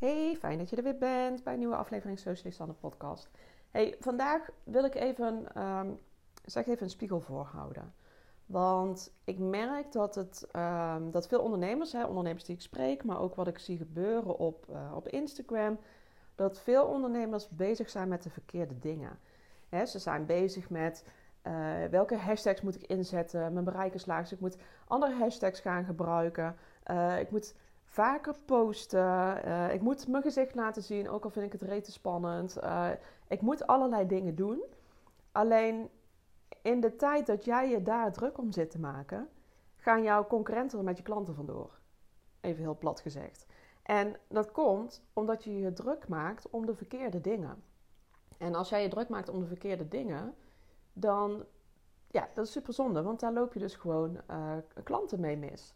Hey, fijn dat je er weer bent bij een nieuwe aflevering Socialist aan de podcast. Hey, vandaag wil ik even, um, zeg even een spiegel voorhouden. Want ik merk dat, het, um, dat veel ondernemers, hè, ondernemers die ik spreek, maar ook wat ik zie gebeuren op, uh, op Instagram, dat veel ondernemers bezig zijn met de verkeerde dingen. Hè, ze zijn bezig met uh, welke hashtags moet ik inzetten, mijn bereik is laag, dus ik moet andere hashtags gaan gebruiken. Uh, ik moet vaker posten. Uh, ik moet mijn gezicht laten zien, ook al vind ik het rete spannend. Uh, ik moet allerlei dingen doen. Alleen in de tijd dat jij je daar druk om zit te maken, gaan jouw concurrenten er met je klanten vandoor. Even heel plat gezegd. En dat komt omdat je je druk maakt om de verkeerde dingen. En als jij je druk maakt om de verkeerde dingen, dan ja, dat is super zonde, want daar loop je dus gewoon uh, klanten mee mis.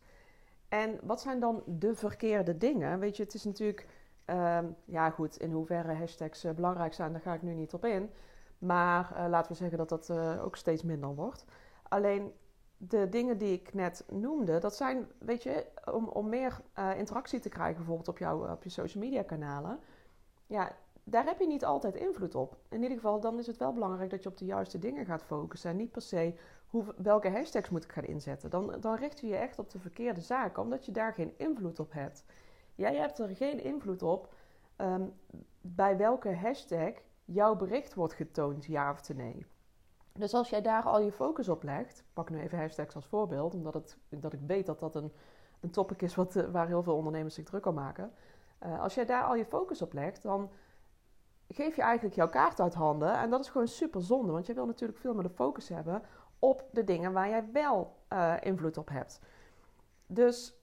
En wat zijn dan de verkeerde dingen? Weet je, het is natuurlijk, uh, ja goed, in hoeverre hashtags uh, belangrijk zijn, daar ga ik nu niet op in. Maar uh, laten we zeggen dat dat uh, ook steeds minder wordt. Alleen de dingen die ik net noemde, dat zijn, weet je, om, om meer interactie te krijgen, bijvoorbeeld op, jouw, op je social media kanalen. Ja, daar heb je niet altijd invloed op. In ieder geval, dan is het wel belangrijk dat je op de juiste dingen gaat focussen. En niet per se hoe, welke hashtags moet ik gaan inzetten. Dan, dan richt je je echt op de verkeerde zaken, omdat je daar geen invloed op hebt. Jij hebt er geen invloed op um, bij welke hashtag jouw bericht wordt getoond, ja of nee. Dus als jij daar al je focus op legt, pak nu even hashtags als voorbeeld, omdat, het, dat ik weet dat dat een, een topic is wat, waar heel veel ondernemers zich druk om maken. Uh, als jij daar al je focus op legt, dan geef je eigenlijk jouw kaart uit handen. En dat is gewoon super zonde, want je wil natuurlijk veel meer de focus hebben op de dingen waar jij wel uh, invloed op hebt. Dus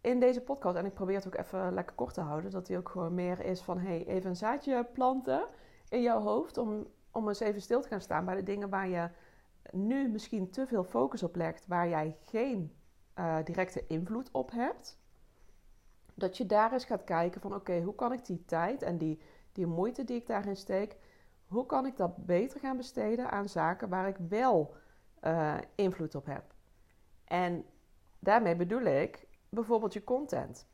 in deze podcast, en ik probeer het ook even lekker kort te houden, dat die ook gewoon meer is van hey, even een zaadje planten in jouw hoofd om, om eens even stil te gaan staan bij de dingen waar je nu misschien te veel focus op legt, waar jij geen uh, directe invloed op hebt. Dat je daar eens gaat kijken van oké, hoe kan ik die tijd en die, die moeite die ik daarin steek, hoe kan ik dat beter gaan besteden aan zaken waar ik wel uh, invloed op heb. En daarmee bedoel ik bijvoorbeeld je content.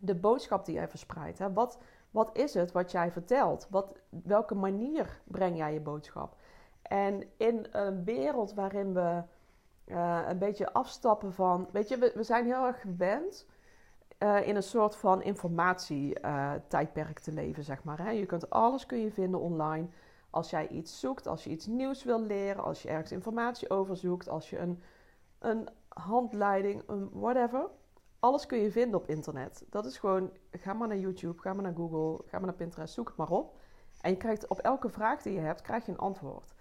De boodschap die jij verspreidt. Hè? Wat, wat is het wat jij vertelt? Wat, welke manier breng jij je boodschap? En in een wereld waarin we uh, een beetje afstappen van. Weet je, we, we zijn heel erg gewend uh, in een soort van informatietijdperk te leven, zeg maar. Hè? Je kunt alles kun je vinden online. Als jij iets zoekt, als je iets nieuws wil leren, als je ergens informatie over zoekt, als je een, een handleiding, een whatever. Alles kun je vinden op internet. Dat is gewoon, ga maar naar YouTube, ga maar naar Google, ga maar naar Pinterest, zoek het maar op. En je krijgt op elke vraag die je hebt, krijg je een antwoord.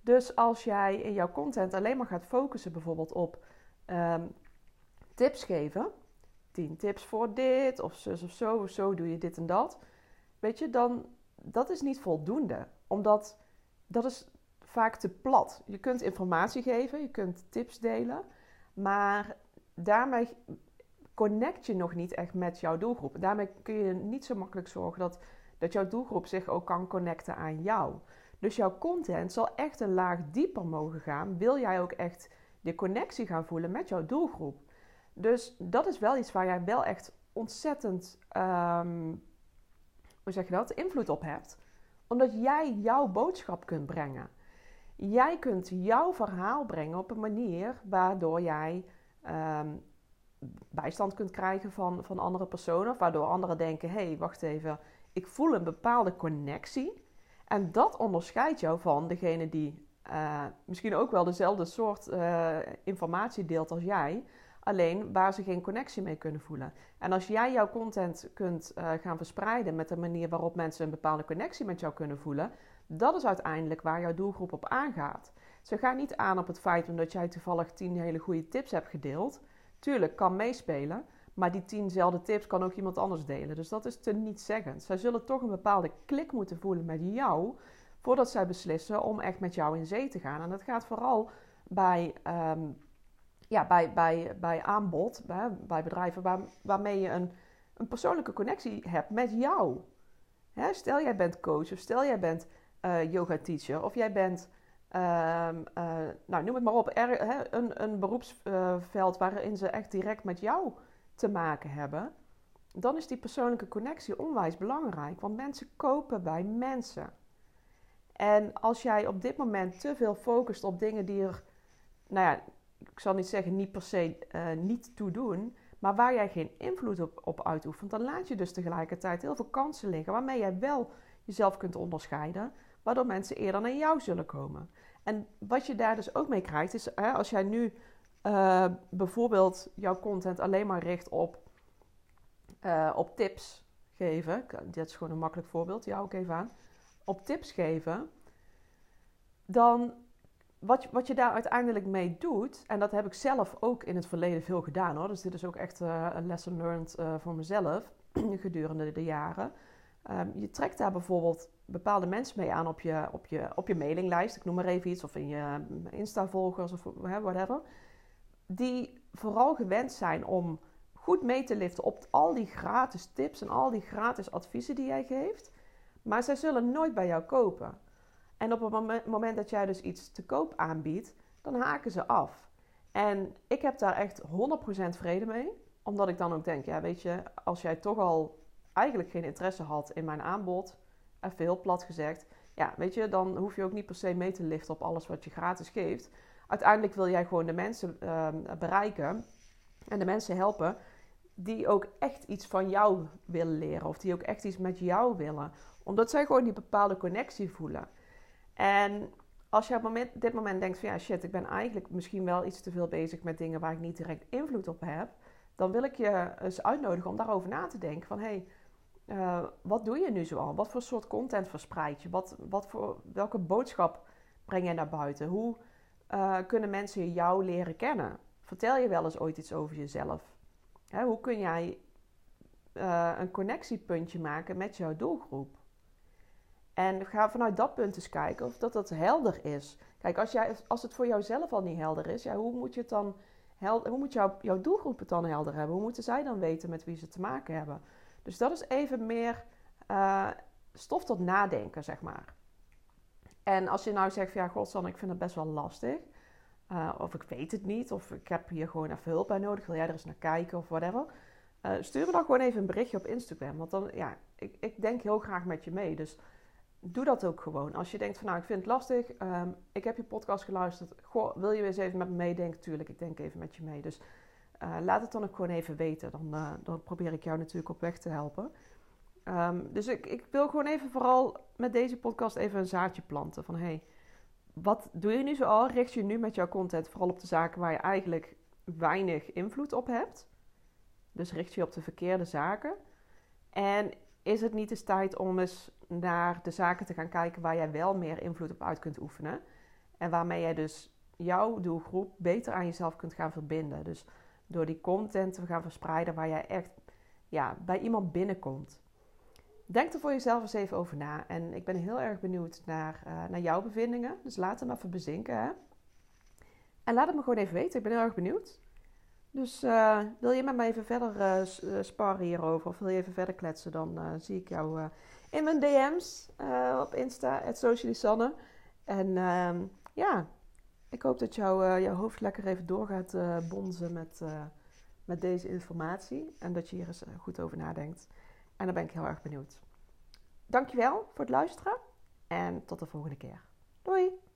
Dus als jij in jouw content alleen maar gaat focussen bijvoorbeeld op um, tips geven, 10 tips voor dit, of zus of zo, of zo doe je dit en dat. Weet je, dan dat is niet voldoende omdat dat is vaak te plat. Je kunt informatie geven, je kunt tips delen, maar daarmee connect je nog niet echt met jouw doelgroep. Daarmee kun je niet zo makkelijk zorgen dat, dat jouw doelgroep zich ook kan connecten aan jou. Dus jouw content zal echt een laag dieper mogen gaan. Wil jij ook echt de connectie gaan voelen met jouw doelgroep? Dus dat is wel iets waar jij wel echt ontzettend, um, hoe zeg je dat, invloed op hebt omdat jij jouw boodschap kunt brengen. Jij kunt jouw verhaal brengen op een manier waardoor jij um, bijstand kunt krijgen van, van andere personen. Of waardoor anderen denken: hé, hey, wacht even, ik voel een bepaalde connectie. En dat onderscheidt jou van degene die uh, misschien ook wel dezelfde soort uh, informatie deelt als jij. Alleen waar ze geen connectie mee kunnen voelen. En als jij jouw content kunt uh, gaan verspreiden met de manier waarop mensen een bepaalde connectie met jou kunnen voelen, dat is uiteindelijk waar jouw doelgroep op aangaat. Ze gaan niet aan op het feit omdat jij toevallig tien hele goede tips hebt gedeeld. Tuurlijk, kan meespelen. Maar die tienzelfde tips kan ook iemand anders delen. Dus dat is te niet zeggend. Zij zullen toch een bepaalde klik moeten voelen met jou. Voordat zij beslissen om echt met jou in zee te gaan. En dat gaat vooral bij um, ja, bij, bij, bij aanbod, bij, bij bedrijven waar, waarmee je een, een persoonlijke connectie hebt met jou. Hè, stel jij bent coach of stel jij bent uh, yoga teacher of jij bent, uh, uh, nou noem het maar op, hè, een, een beroepsveld waarin ze echt direct met jou te maken hebben. dan is die persoonlijke connectie onwijs belangrijk. Want mensen kopen bij mensen. En als jij op dit moment te veel focust op dingen die er, nou ja, ik zal niet zeggen niet per se uh, niet toe doen, maar waar jij geen invloed op, op uitoefent, dan laat je dus tegelijkertijd heel veel kansen liggen waarmee jij wel jezelf kunt onderscheiden, waardoor mensen eerder naar jou zullen komen. En wat je daar dus ook mee krijgt, is hè, als jij nu uh, bijvoorbeeld jouw content alleen maar richt op, uh, op tips geven, dit is gewoon een makkelijk voorbeeld, jou ook even aan, op tips geven, dan wat, wat je daar uiteindelijk mee doet, en dat heb ik zelf ook in het verleden veel gedaan hoor, dus dit is ook echt uh, een lesson learned voor mezelf gedurende de jaren. Um, je trekt daar bijvoorbeeld bepaalde mensen mee aan op je, op, je, op je mailinglijst, ik noem maar even iets, of in je Insta-volgers of whatever die vooral gewend zijn om goed mee te liften op al die gratis tips en al die gratis adviezen die jij geeft. Maar zij zullen nooit bij jou kopen. En op het moment dat jij dus iets te koop aanbiedt, dan haken ze af. En ik heb daar echt 100% vrede mee. Omdat ik dan ook denk, ja weet je, als jij toch al eigenlijk geen interesse had in mijn aanbod, even heel plat gezegd, ja weet je, dan hoef je ook niet per se mee te liften op alles wat je gratis geeft uiteindelijk wil jij gewoon de mensen ehm, bereiken en de mensen helpen die ook echt iets van jou willen leren of die ook echt iets met jou willen, omdat zij gewoon die bepaalde connectie voelen. En als je op moment, dit moment denkt van ja shit, ik ben eigenlijk misschien wel iets te veel bezig met dingen waar ik niet direct invloed op heb, dan wil ik je eens uitnodigen om daarover na te denken van hey, uh, wat doe je nu zoal? Wat voor soort content verspreid je? Wat, wat voor, welke boodschap breng je naar buiten? Hoe uh, kunnen mensen jou leren kennen? Vertel je wel eens ooit iets over jezelf? Hè, hoe kun jij uh, een connectiepuntje maken met jouw doelgroep? En ga vanuit dat punt eens kijken of dat, dat helder is. Kijk, als, jij, als het voor jouzelf al niet helder is, ja, hoe moet je dan hoe moet jou, jouw doelgroep het dan helder hebben? Hoe moeten zij dan weten met wie ze te maken hebben? Dus dat is even meer uh, stof tot nadenken, zeg maar. En als je nou zegt van ja, Godsan, ik vind het best wel lastig. Uh, of ik weet het niet. Of ik heb hier gewoon even hulp bij nodig. Wil jij er eens naar kijken of whatever. Uh, stuur me dan gewoon even een berichtje op Instagram. Want dan, ja, ik, ik denk heel graag met je mee. Dus doe dat ook gewoon. Als je denkt van nou, ik vind het lastig. Um, ik heb je podcast geluisterd. Goh, wil je eens even met me meedenken? Tuurlijk, ik denk even met je mee. Dus uh, laat het dan ook gewoon even weten. Dan, dan probeer ik jou natuurlijk op weg te helpen. Um, dus ik, ik wil gewoon even vooral met deze podcast even een zaadje planten. Van hey, wat doe je nu zoal? Richt je nu met jouw content vooral op de zaken waar je eigenlijk weinig invloed op hebt? Dus richt je op de verkeerde zaken. En is het niet eens tijd om eens naar de zaken te gaan kijken waar jij wel meer invloed op uit kunt oefenen? En waarmee jij dus jouw doelgroep beter aan jezelf kunt gaan verbinden. Dus door die content te gaan verspreiden waar jij echt ja, bij iemand binnenkomt. Denk er voor jezelf eens even over na. En ik ben heel erg benieuwd naar, uh, naar jouw bevindingen. Dus laat hem even bezinken. Hè? En laat het me gewoon even weten. Ik ben heel erg benieuwd. Dus uh, wil je met mij even verder uh, sparren hierover? Of wil je even verder kletsen? Dan zie ik jou in mijn DM's op Insta, het Sanne. En ehm, ja, ik hoop dat jou, jouw hoofd lekker even door gaat bonzen met, met deze informatie. En dat je hier eens goed over nadenkt. En dan ben ik heel erg benieuwd. Dankjewel voor het luisteren en tot de volgende keer. Doei!